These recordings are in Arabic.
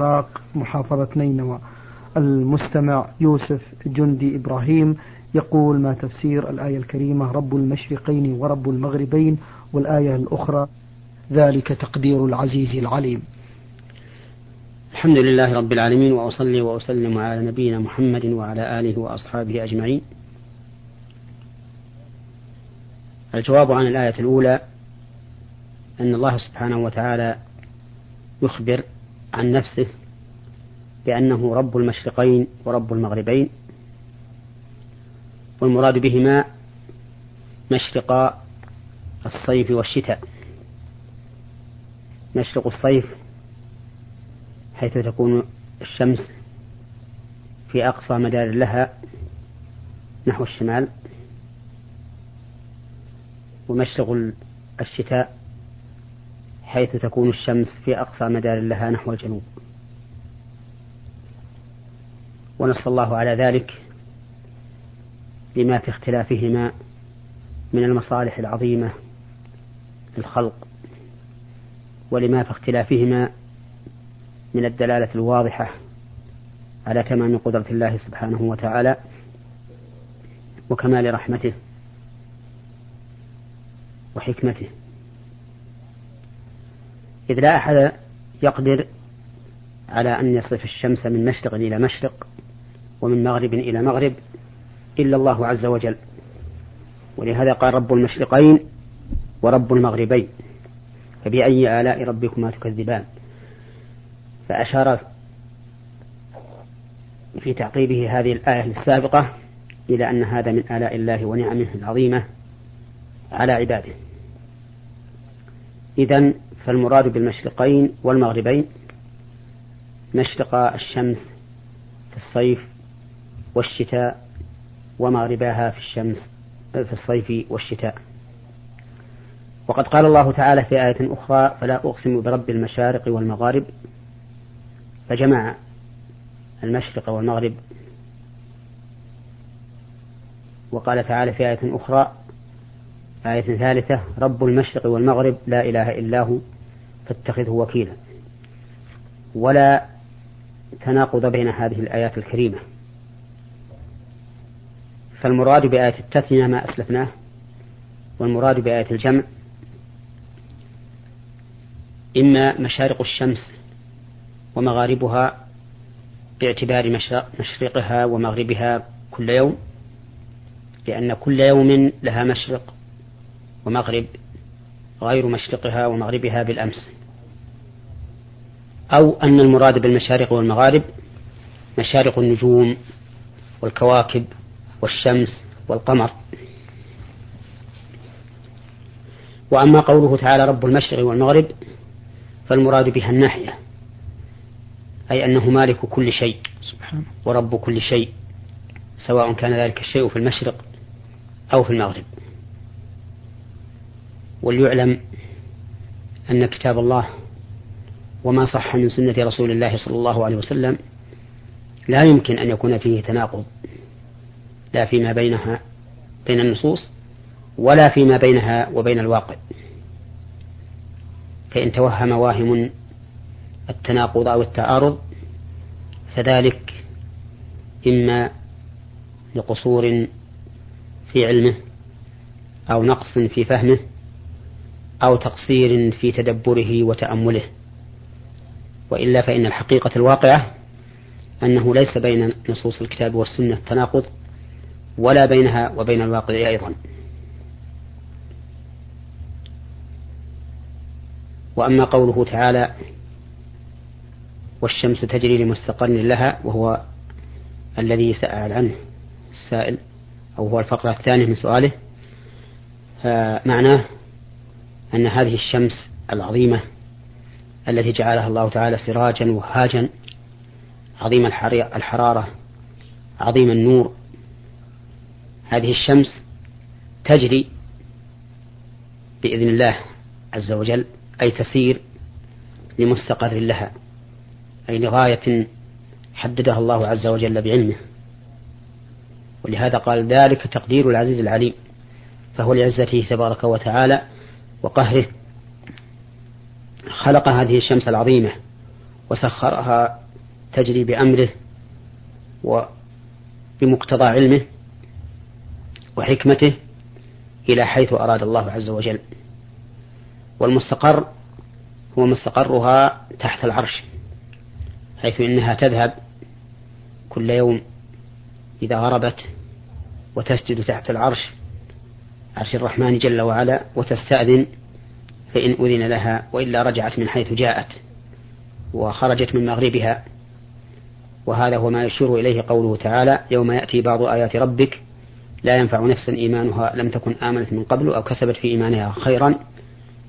العراق محافظة نينوى. المستمع يوسف جندي إبراهيم يقول ما تفسير الآية الكريمة رب المشرقين ورب المغربين والآية الأخرى ذلك تقدير العزيز العليم. الحمد لله رب العالمين وأصلي وأسلم على نبينا محمد وعلى آله وأصحابه أجمعين. الجواب عن الآية الأولى أن الله سبحانه وتعالى يخبر عن نفسه بأنه رب المشرقين ورب المغربين والمراد بهما مشرق الصيف والشتاء. مشرق الصيف حيث تكون الشمس في أقصى مدار لها نحو الشمال ومشرق الشتاء حيث تكون الشمس في أقصى مدار لها نحو الجنوب. ونص الله على ذلك لما في اختلافهما من المصالح العظيمة للخلق ولما في اختلافهما من الدلالة الواضحة على تمام قدرة الله سبحانه وتعالى وكمال رحمته وحكمته. إذ لا أحد يقدر على أن يصرف الشمس من مشرق إلى مشرق ومن مغرب إلى مغرب إلا الله عز وجل. ولهذا قال رب المشرقين ورب المغربين فبأي آلاء ربكما تكذبان؟ فأشار في تعقيبه هذه الآية السابقة إلى أن هذا من آلاء الله ونعمه العظيمة على عباده. إذا فالمراد بالمشرقين والمغربين مشرق الشمس في الصيف والشتاء ومغرباها في الشمس في الصيف والشتاء. وقد قال الله تعالى في آية أخرى فلا أقسم برب المشارق والمغارب. فجمع المشرق والمغرب. وقال تعالى في آية أخرى آية ثالثة رب المشرق والمغرب لا إله إلا هو فاتخذه وكيلا. ولا تناقض بين هذه الآيات الكريمة. فالمراد بآية التثنية ما أسلفناه والمراد بآية الجمع. إما مشارق الشمس ومغاربها باعتبار مشرقها ومغربها كل يوم لأن كل يوم لها مشرق ومغرب غير مشرقها ومغربها بالأمس. أو أن المراد بالمشارق والمغارب مشارق النجوم والكواكب والشمس والقمر. وأما قوله تعالى رب المشرق والمغرب فالمراد بها الناحية أي أنه مالك كل شيء ورب كل شيء سواء كان ذلك الشيء في المشرق أو في المغرب. وليعلم أن كتاب الله وما صح من سنة رسول الله صلى الله عليه وسلم لا يمكن أن يكون فيه تناقض لا فيما بينها بين النصوص ولا فيما بينها وبين الواقع. فإن توهم واهم التناقض أو التعارض فذلك إما لقصور في علمه أو نقص في فهمه أو تقصير في تدبره وتأمله. وإلا فإن الحقيقة الواقعة أنه ليس بين نصوص الكتاب والسنة تناقض ولا بينها وبين الواقع أيضا. وأما قوله تعالى والشمس تجري لمستقر لها وهو الذي سأل عنه السائل أو هو الفقرة الثانية من سؤاله معناه أن هذه الشمس العظيمة التي جعلها الله تعالى سراجا وهاجا عظيم الحرارة عظيم النور هذه الشمس تجري بإذن الله عز وجل أي تسير لمستقر لها أي لغاية حددها الله عز وجل بعلمه. ولهذا قال ذلك تقدير العزيز العليم فهو لعزته تبارك وتعالى وقهره خلق هذه الشمس العظيمة وسخرها تجري بأمره وبمقتضى علمه وحكمته إلى حيث أراد الله عز وجل. والمستقر هو مستقرها تحت العرش حيث إنها تذهب كل يوم إذا غربت وتسجد تحت العرش عرش الرحمن جل وعلا وتستأذن فإن أذن لها وإلا رجعت من حيث جاءت وخرجت من مغربها وهذا هو ما يشير إليه قوله تعالى يوم يأتي بعض آيات ربك لا ينفع نفسا إيمانها لم تكن آمنت من قبل أو كسبت في إيمانها خيرا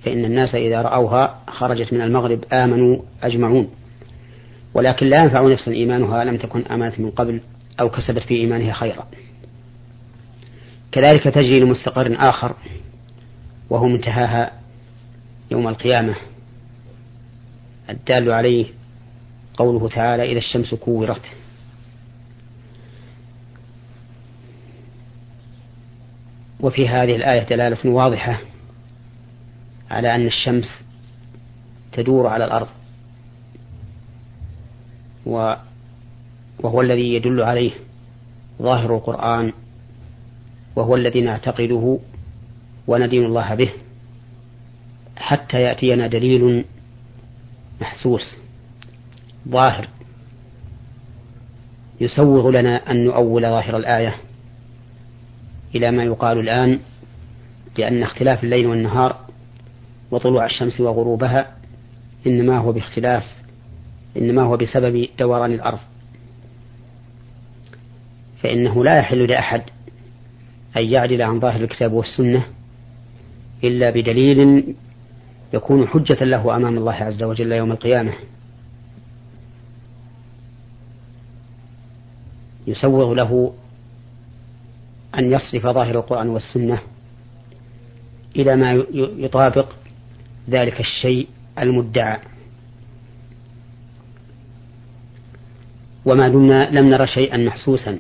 فإن الناس إذا رأوها خرجت من المغرب آمنوا أجمعون ولكن لا ينفع نفسا إيمانها لم تكن آمنت من قبل أو كسبت في إيمانها خيرا كذلك تجري لمستقر آخر وهو منتهاها يوم القيامة. الدال عليه قوله تعالى إذا الشمس كورت وفي هذه الآية دلالة واضحة على أن الشمس تدور على الأرض وهو الذي يدل عليه ظاهر القرآن وهو الذي نعتقده وندين الله به حتى يأتينا دليل محسوس ظاهر يسوغ لنا أن نؤول ظاهر الآية إلى ما يقال الآن لأن اختلاف الليل والنهار وطلوع الشمس وغروبها إنما هو باختلاف إنما هو بسبب دوران الأرض فإنه لا يحل لأحد أن يعدل عن ظاهر الكتاب والسنة إلا بدليل يكون حجة له أمام الله عز وجل يوم القيامة. يسوغ له أن يصرف ظاهر القرآن والسنة إلى ما يطابق ذلك الشيء المدعى. وما دمنا لم نرى شيئا محسوسا.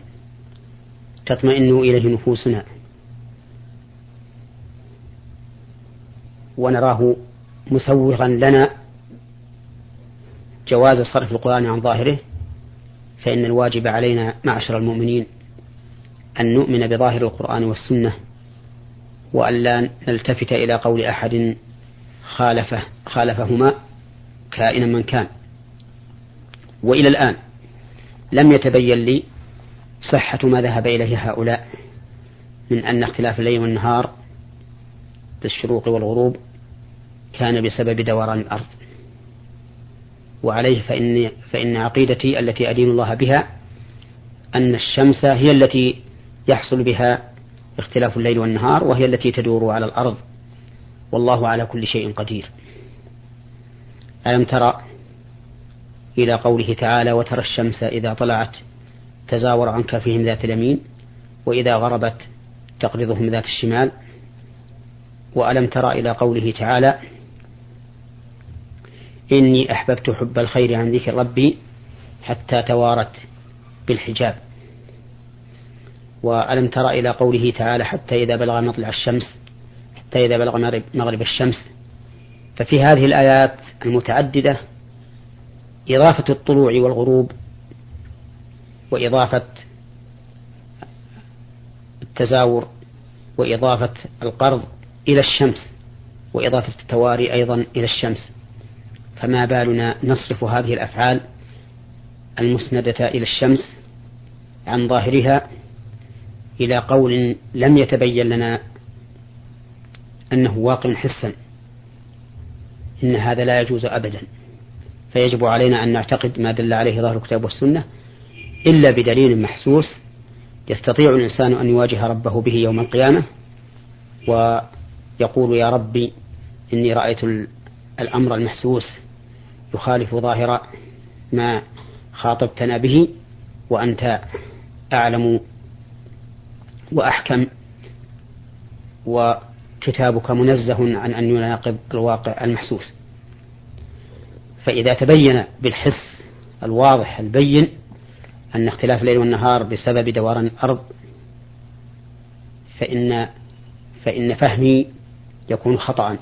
تطمئن إليه نفوسنا. ونراه مسوغا لنا جواز صرف القرآن عن ظاهره فإن الواجب علينا معشر المؤمنين أن نؤمن بظاهر القرآن والسنة وألا نلتفت إلى قول أحد خالفه خالفهما كائنا من كان. وإلى الآن لم يتبين لي صحة ما ذهب إليه هؤلاء من أن اختلاف الليل والنهار بالشروق والغروب كان بسبب دوران الأرض. وعليه فإن, فإن عقيدتي التي أدين الله بها أن الشمس هي التي يحصل بها اختلاف الليل والنهار وهي التي تدور على الأرض. والله على كل شيء قدير. ألم ترى إلى قوله تعالى وترى الشمس إذا طلعت تزاور عن كفهم ذات اليمين وإذا غربت تقرضهم ذات الشمال. وألم ترى إلى قوله تعالى إني أحببت حب الخير عن ذكر ربي حتى توارت بالحجاب. وألم ترى إلى قوله تعالى حتى إذا بلغ مطلع الشمس حتى إذا بلغ مغرب الشمس. ففي هذه الآيات المتعددة إضافة الطلوع والغروب وإضافة التزاور وإضافة القرض إلى الشمس وإضافة التواري أيضا إلى الشمس. فما بالنا نصرف هذه الأفعال المسندة إلى الشمس عن ظاهرها إلى قول لم يتبين لنا أنه واقع حسا. إن هذا لا يجوز أبدا. فيجب علينا أن نعتقد ما دل عليه ظاهر الكتاب والسنة إلا بدليل محسوس يستطيع الإنسان أن يواجه ربه به يوم القيامة ويقول يا ربي إني رأيت الأمر المحسوس يخالف ظاهر ما خاطبتنا به وأنت أعلم وأحكم وكتابك منزه عن أن يناقض الواقع المحسوس. فإذا تبين بالحس الواضح البين أن اختلاف الليل والنهار بسبب دوران الأرض فإن فإن فهمي يكون خطأ.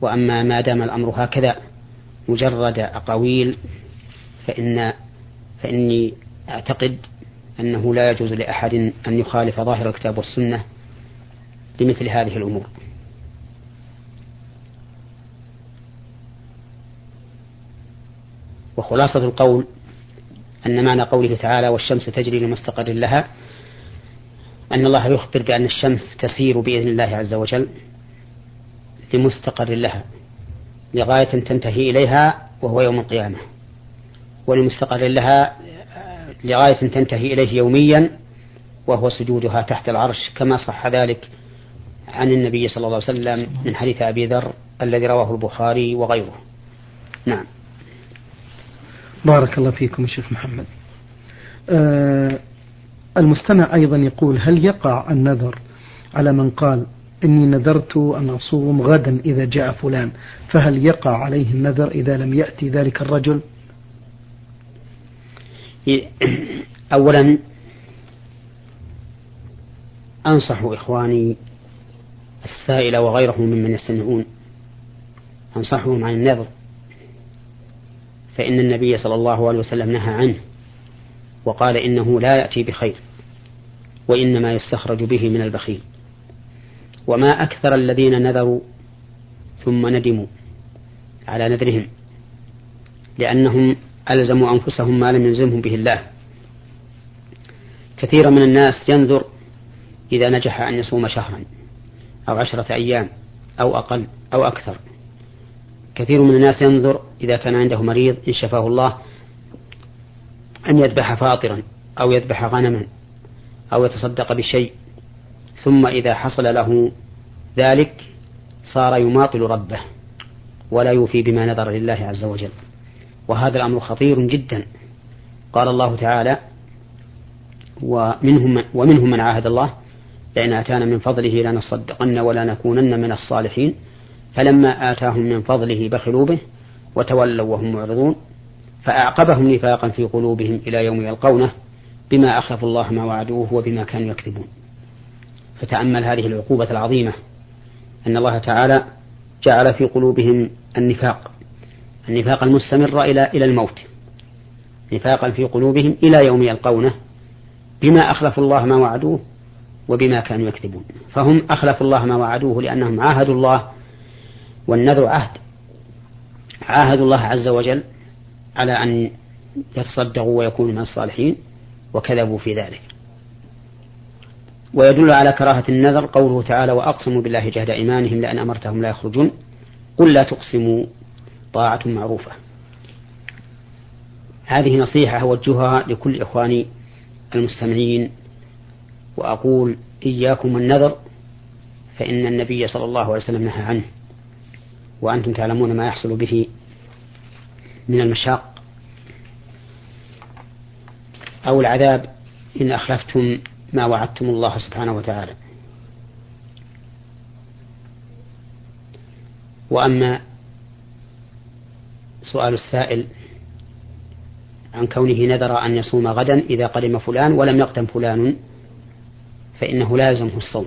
وأما ما دام الأمر هكذا مجرد أقاويل فإن فإني أعتقد أنه لا يجوز لأحد أن يخالف ظاهر الكتاب والسنة لمثل هذه الأمور. وخلاصة القول أن معنى قوله تعالى والشمس تجري لمستقر لها أن الله يخبر بأن الشمس تسير بإذن الله عز وجل لمستقر لها لغاية تنتهي إليها وهو يوم القيامة. ولمستقر لها لغاية تنتهي إليه يوميا وهو سجودها تحت العرش كما صح ذلك عن النبي صلى الله عليه وسلم من حديث أبي ذر الذي رواه البخاري وغيره. نعم. بارك الله فيكم الشيخ محمد. آه المستمع أيضا يقول هل يقع النذر على من قال إني نذرت أن أصوم غدا إذا جاء فلان فهل يقع عليه النذر إذا لم يأتي ذلك الرجل؟ أولا أنصح إخواني السائل وغيرهم ممن يستمعون أنصحهم عن النذر. فإن النبي صلى الله عليه وسلم نهى عنه وقال إنه لا يأتي بخير وإنما يستخرج به من البخيل. وما أكثر الذين نذروا ثم ندموا على نذرهم لأنهم ألزموا أنفسهم ما لم يلزمهم به الله. كثير من الناس ينذر إذا نجح أن يصوم شهرا أو عشرة أيام أو أقل أو أكثر. كثير من الناس ينظر إذا كان عنده مريض إن شفاه الله أن يذبح فاطرا أو يذبح غنما أو يتصدق بشيء ثم إذا حصل له ذلك صار يماطل ربه ولا يوفي بما نذر لله عز وجل. وهذا الأمر خطير جدا. قال الله تعالى ومنهم من, ومنهم من عاهد الله لئن آتانا من فضله لنصدقن ولا نكونن من الصالحين. فلما آتاهم من فضله بخلوا به وتولوا وهم معرضون فأعقبهم نفاقا في قلوبهم إلى يوم يلقونه بما أخلفوا الله ما وعدوه وبما كانوا يكذبون. فتأمل هذه العقوبة العظيمة أن الله تعالى جعل في قلوبهم النفاق النفاق المستمر إلى إلى الموت نفاقا في قلوبهم إلى يوم يلقونه بما أخلفوا الله ما وعدوه وبما كانوا يكذبون. فهم أخلفوا الله ما وعدوه لأنهم عاهدوا الله والنذر عهد. عاهدوا الله عز وجل على أن يتصدقوا ويكونوا من الصالحين وكذبوا في ذلك. ويدل على كراهة النذر قوله تعالى وأقسموا بالله جهد إيمانهم لأن أمرتهم لا يخرجون. قل لا تقسموا طاعة معروفة. هذه نصيحة أوجهها لكل إخواني المستمعين وأقول إياكم النذر فإن النبي صلى الله عليه وسلم نهى عنه. وأنتم تعلمون ما يحصل به من المشاق أو العذاب إن أخلفتم ما وعدتم الله سبحانه وتعالى. وأما سؤال السائل عن كونه نذر أن يصوم غدا إذا قدم فلان ولم يقدم فلان فإنه لازمه الصوم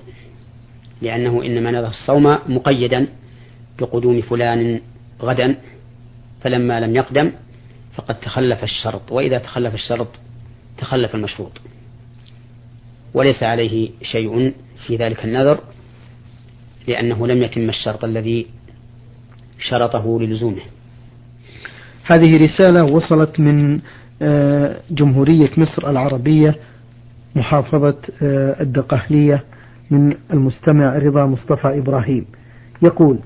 لأنه إنما نذر الصوم مقيدا بقدوم فلان غدا فلما لم يقدم فقد تخلف الشرط وإذا تخلف الشرط تخلف المشروط. وليس عليه شيء في ذلك النذر لأنه لم يتم الشرط الذي شرطه للزومة. هذه رسالة وصلت من آه، جمهورية مصر العربية محافظة آه، الدقهلية من المستمع رضا مصطفى إبراهيم. يقول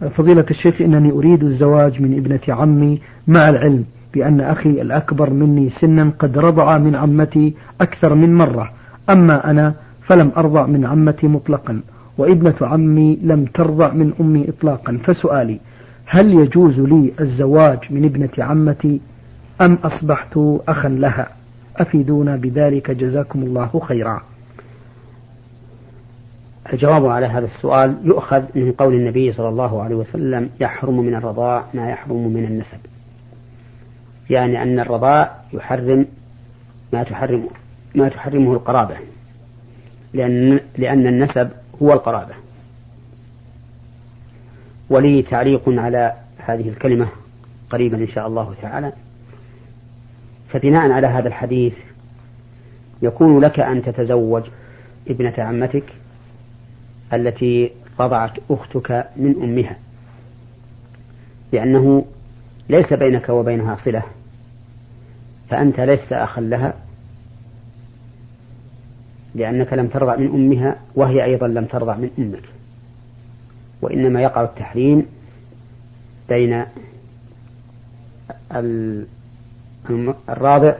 فضيلة الشيخ إنني أريد الزواج من ابنة عمي مع العلم بأن أخي الأكبر مني سنا قد رضع من عمتي أكثر من مرة أما أنا فلم أرضع من عمتي مطلقا وابنة عمي لم ترضع من أمي إطلاقا. فسؤالي هل يجوز لي الزواج من ابنة عمتي أم أصبحت أخا لها؟ أفيدونا بذلك جزاكم الله خيرا. الجواب على هذا السؤال يؤخذ من قول النبي صلى الله عليه وسلم يحرم من الرضاع ما يحرم من النسب. يعني أن الرضاع يحرم ما تحرم ما تحرمه القرابة لأن لأن النسب هو القرابة. ولي تعليق على هذه الكلمة قريبا إن شاء الله تعالى. فبناء على هذا الحديث يكون لك أن تتزوج ابنة عمتك التي رضعت أختك من أمها لأنه ليس بينك وبينها صلة فأنت لست أخا لها لأنك لم ترضع من أمها وهي أيضا لم ترضع من أمك. وإنما يقع التحريم بين الراضع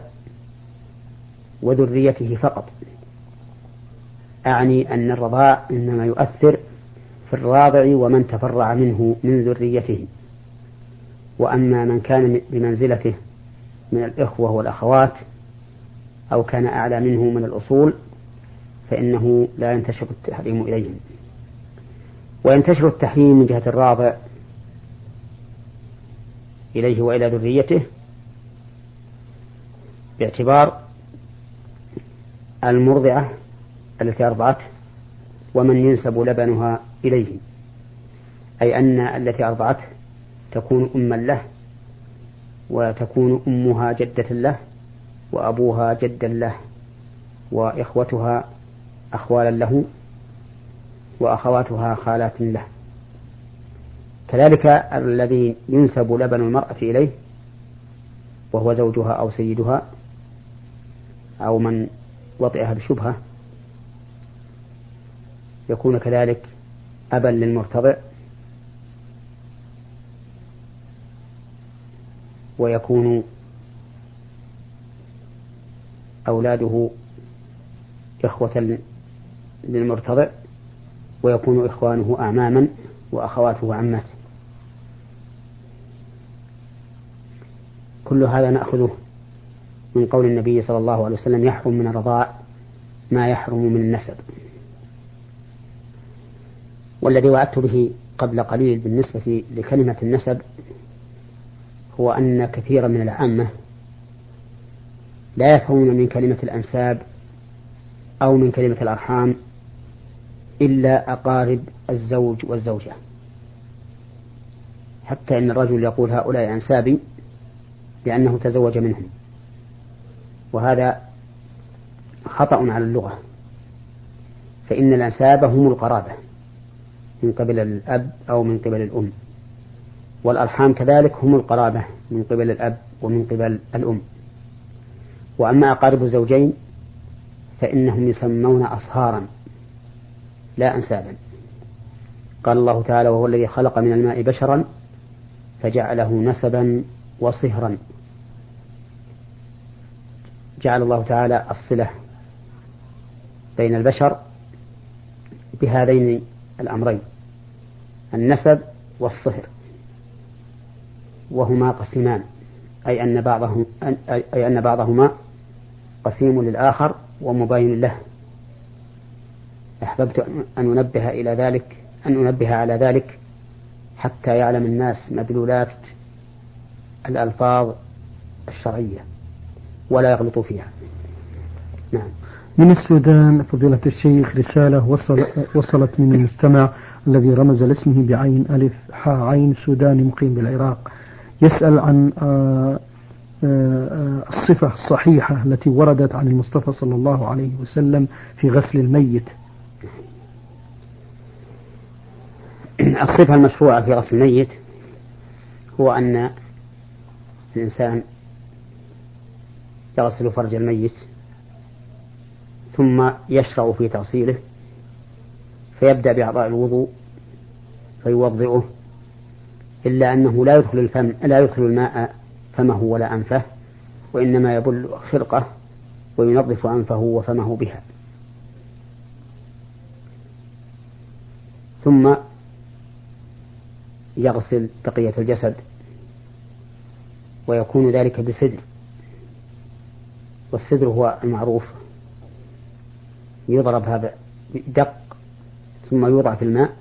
وذريته فقط. أعني أن الرضاع إنما يؤثر في الراضع ومن تفرع منه من ذريته. وأما من كان بمنزلته من الإخوة والأخوات أو كان أعلى منه من الأصول فإنه لا ينتشر التحريم إليهم وينتشر التحريم من جهة الراضع إليه وإلى ذريته باعتبار المرضعة التي أرضعته ومن ينسب لبنها إليه. أي أن التي أرضعته تكون أما له وتكون أمها جدة له وأبوها جدا له وإخوتها أخوالا له وأخواتها خالات له. كذلك الذي ينسب لبن المرأة إليه وهو زوجها أو سيدها أو من وطئها بشبهة يكون كذلك أبا للمرتضع ويكون أولاده إخوة للمرتضع ويكون إخوانه أعماما وأخواته عمات. كل هذا نأخذه من قول النبي صلى الله عليه وسلم يحرم من الرضاع ما يحرم من النسب. والذي وعدت به قبل قليل بالنسبة لكلمة النسب هو أن كثيرا من العامة لا يفهمون من كلمة الأنساب أو من كلمة الأرحام إلا أقارب الزوج والزوجة. حتى إن الرجل يقول هؤلاء أنسابي لأنه تزوج منهم. وهذا خطأ على اللغة. فإن الأنساب هم القرابة. من قبل الأب أو من قبل الأم. والأرحام كذلك هم القرابة من قبل الأب ومن قبل الأم. وأما أقارب الزوجين فإنهم يسمون أصهارا لا أنسابا. قال الله تعالى وهو الذي خلق من الماء بشرا فجعله نسبا وصهرا. جعل الله تعالى الصلة بين البشر بهذين الأمرين. النسب والصهر وهما قسمان أي أن بعضهم أي أن بعضهما قسيم للآخر ومباين له. أحببت أن أنبه إلى ذلك أن أنبه على ذلك حتى يعلم الناس مدلولات الألفاظ الشرعية ولا يغلطوا فيها. نعم. من السودان فضيلة الشيخ رسالة وصل وصلت من المستمع الذي رمز لاسمه بعين ألف حاء عين سوداني مقيم بالعراق. يسأل عن آه، آه، الصفة الصحيحة التي وردت عن المصطفى صلى الله عليه وسلم في غسل الميت. الصفة المشروعة في غسل الميت هو أن الإنسان يغسل فرج الميت ثم يشرع في تغسيله فيبدأ بأعضاء الوضوء فيوضئه إلا أنه لا يدخل الفم لا يدخل الماء فمه ولا أنفه وإنما يبل خرقة وينظف أنفه وفمه بها. ثم يغسل بقية الجسد ويكون ذلك بسدر والسدر هو المعروف. يضرب هذا دق ثم يوضع في الماء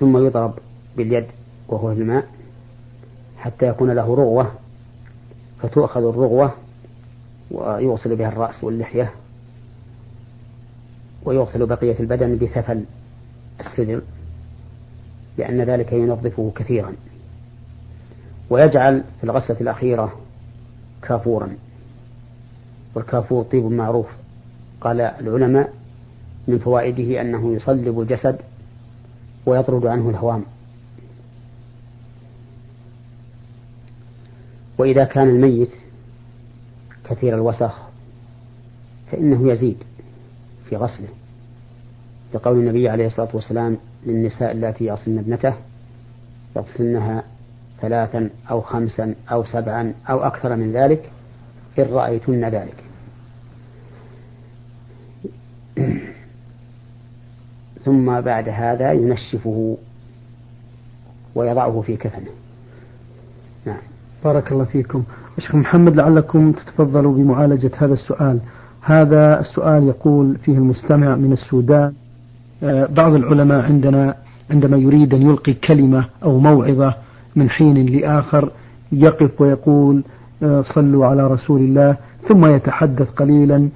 ثم يضرب باليد وهو في الماء حتى يكون له رغوة. فتؤخذ الرغوة ويغسل بها الرأس واللحية ويغسل بقية البدن بثفل السدر لأن ذلك ينظفه كثيرا. ويجعل في الغسلة الأخيرة كافورا والكافور طيب معروف. قال العلماء من فوائده أنه يصلب الجسد ويطرد عنه الهوام. وإذا كان الميت كثير الوسخ فإنه يزيد في غسله. لقول النبي عليه الصلاة والسلام للنساء اللاتي يغسلن ابنته يغسلنها ثلاثا أو خمسا أو سبعا أو أكثر من ذلك إن رأيتن ذلك. ثم بعد هذا ينشفه ويضعه في كفنه. نعم. بارك الله فيكم. شيخ محمد لعلكم تتفضلوا بمعالجة هذا السؤال. هذا السؤال يقول فيه المستمع من السودان آه، بعض العلماء عندنا عندما يريد أن يلقي كلمة أو موعظة من حين لآخر يقف ويقول آه، صلوا على رسول الله ثم يتحدث قليلا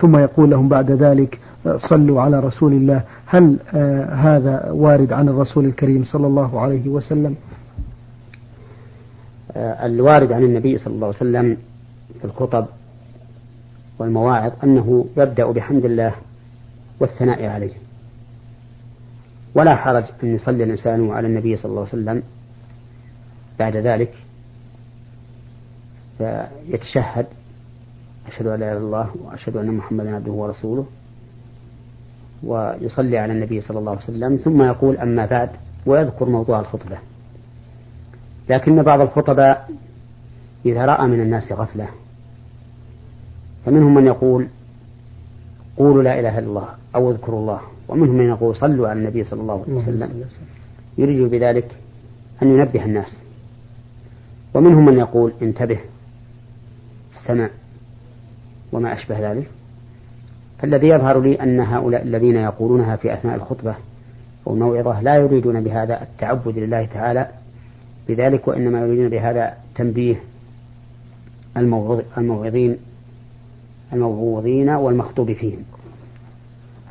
ثم يقول لهم بعد ذلك صلوا على رسول الله. هل هذا وارد عن الرسول الكريم صلى الله عليه وسلم؟ الوارد عن النبي صلى الله عليه وسلم في الخطب والمواعظ أنه يبدأ بحمد الله والثناء عليه. ولا حرج أن يصلي الإنسان على النبي صلى الله عليه وسلم. بعد ذلك فيتشهد أشهد أن لا إله إلا الله وأشهد أن محمدا عبده ورسوله. ويصلي على النبي صلى الله عليه وسلم ثم يقول أما بعد ويذكر موضوع الخطبة. لكن بعض الخطباء إذا رأى من الناس غفلة فمنهم من يقول قولوا لا إله إلا الله أو اذكروا الله. ومنهم من يقول صلوا على النبي صلى الله عليه وسلم. يريد بذلك أن ينبه الناس. ومنهم من يقول انتبه استمع. وما أشبه ذلك. فالذي يظهر لي أن هؤلاء الذين يقولونها في أثناء الخطبة أو الموعظة لا يريدون بهذا التعبد لله تعالى بذلك وإنما يريدون بهذا تنبيه الموعظين الموعوظين والمخطوب فيهم.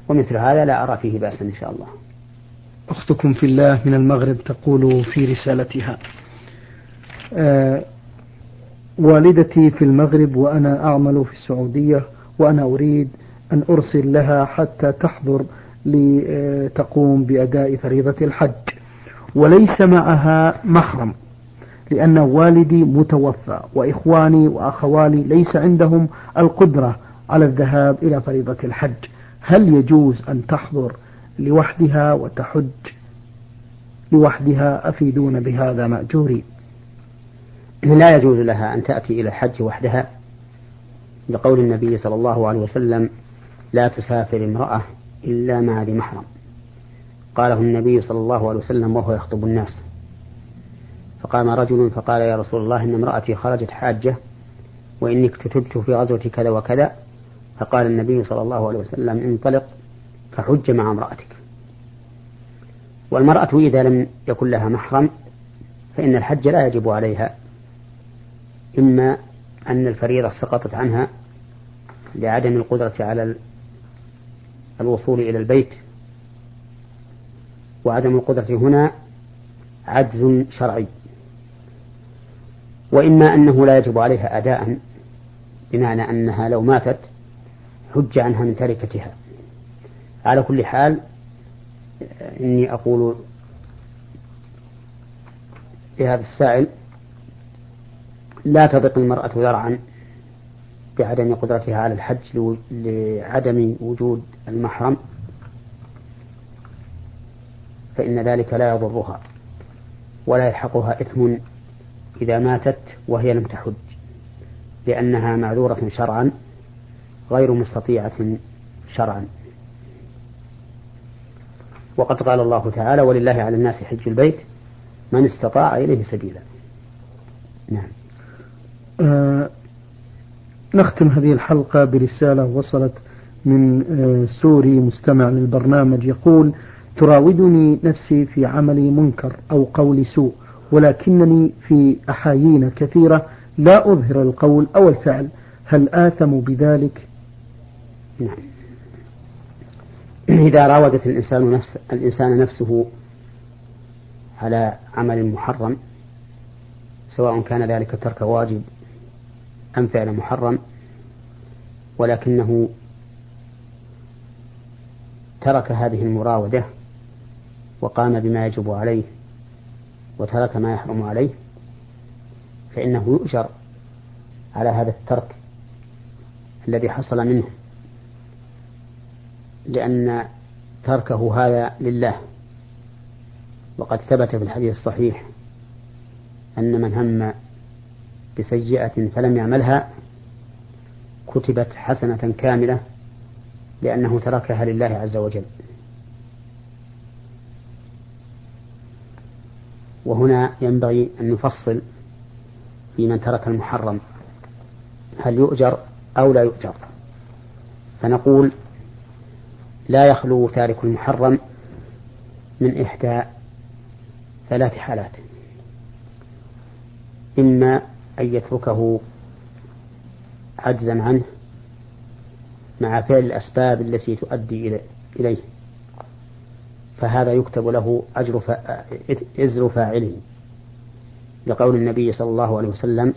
ومثل هذا لا أرى فيه بأسا إن شاء الله. أختكم في الله من المغرب تقول في رسالتها. آه والدتي في المغرب وأنا أعمل في السعودية وأنا أريد أن أرسل لها حتى تحضر لتقوم بأداء فريضة الحج. وليس معها محرم لأن والدي متوفى وإخواني وأخوالي ليس عندهم القدرة على الذهاب إلى فريضة الحج. هل يجوز أن تحضر لوحدها وتحج لوحدها أفيدون بهذا مأجورين لا يجوز لها أن تأتي إلى الحج وحدها لقول النبي صلى الله عليه وسلم لا تسافر امرأة إلا مع ذي محرم قاله النبي صلى الله عليه وسلم وهو يخطب الناس. فقام رجل فقال يا رسول الله إن امرأتي خرجت حاجة وإني اكتتبت في غزوة كذا وكذا فقال النبي صلى الله عليه وسلم انطلق فحج مع امرأتك والمرأة إذا لم يكن لها محرم فإن الحج لا يجب عليها إما أن الفريضة سقطت عنها لعدم القدرة على الوصول إلى البيت وعدم القدرة هنا عجز شرعي. وإما أنه لا يجب عليها أداء بمعنى أنها لو ماتت حج عنها من تركتها. على كل حال إني أقول لهذا السائل لا تضق المرأة ذرعا بعدم قدرتها على الحج لعدم وجود المحرم فإن ذلك لا يضرها ولا يلحقها إثم إذا ماتت وهي لم تحج لأنها معذورة شرعا غير مستطيعة شرعا. وقد قال الله تعالى ولله على الناس حج البيت من استطاع إليه سبيلا. نعم. آه نختم هذه الحلقة برسالة وصلت من آه سوري مستمع للبرنامج يقول تراودني نفسي في عمل منكر أو قول سوء ولكنني في أحايين كثيرة لا أظهر القول أو الفعل. هل آثم بذلك؟ نعم. إذا راودت الإنسان نفس الإنسان نفسه على عمل محرم سواء كان ذلك ترك واجب أم فعل محرم ولكنه ترك هذه المراودة وقام بما يجب عليه وترك ما يحرم عليه فإنه يؤجر على هذا الترك الذي حصل منه لأن تركه هذا لله. وقد ثبت في الحديث الصحيح أن من هم بسيئة فلم يعملها كتبت حسنة كاملة لأنه تركها لله عز وجل. وهنا ينبغي أن نفصل في من ترك المحرم هل يؤجر أو لا يؤجر؟ فنقول لا يخلو تارك المحرم من إحدى ثلاث حالات. إما أن يتركه عجزا عنه مع فعل الأسباب التي تؤدي إليه. فهذا يكتب له أجر إزر فاعله. لقول النبي صلى الله عليه وسلم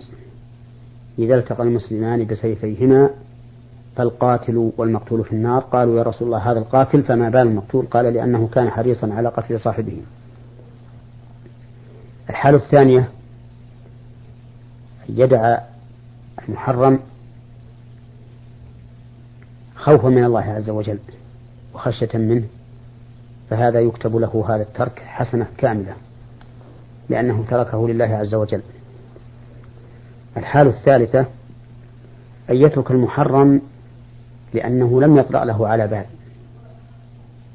إذا التقى المسلمان بسيفيهما فالقاتل والمقتول في النار. قالوا يا رسول الله هذا القاتل فما بال المقتول؟ قال لأنه كان حريصا على قتل صاحبه. الحالة الثانية يدع المحرم خوفا من الله عز وجل وخشية منه فهذا يكتب له هذا الترك حسنة كاملة لأنه تركه لله عز وجل. الحالة الثالثة أن يترك المحرم لأنه لم يطرأ له على بال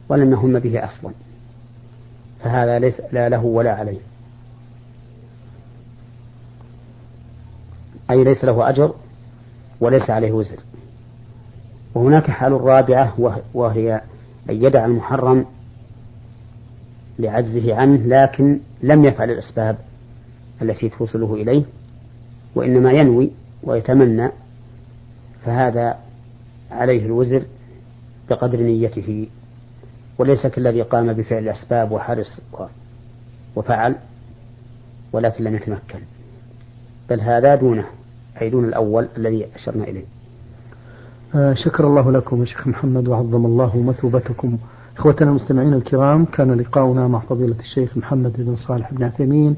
ولم يهم به أصلا فهذا ليس لا له ولا عليه. أي ليس له أجر وليس عليه وزر. وهناك حال رابعة وهي أن يدع المحرم لعجزه عنه لكن لم يفعل الأسباب التي توصله إليه وإنما ينوي ويتمنى فهذا عليه الوزر بقدر نيته. وليس كالذي قام بفعل الأسباب وحرص وفعل ولكن لم يتمكن. بل هذا دونه. أي دون الأول الذي أشرنا إليه. آه شكر الله لكم يا شيخ محمد وعظم الله مثوبتكم. إخوتنا المستمعين الكرام كان لقاؤنا مع فضيلة الشيخ محمد بن صالح بن عثيمين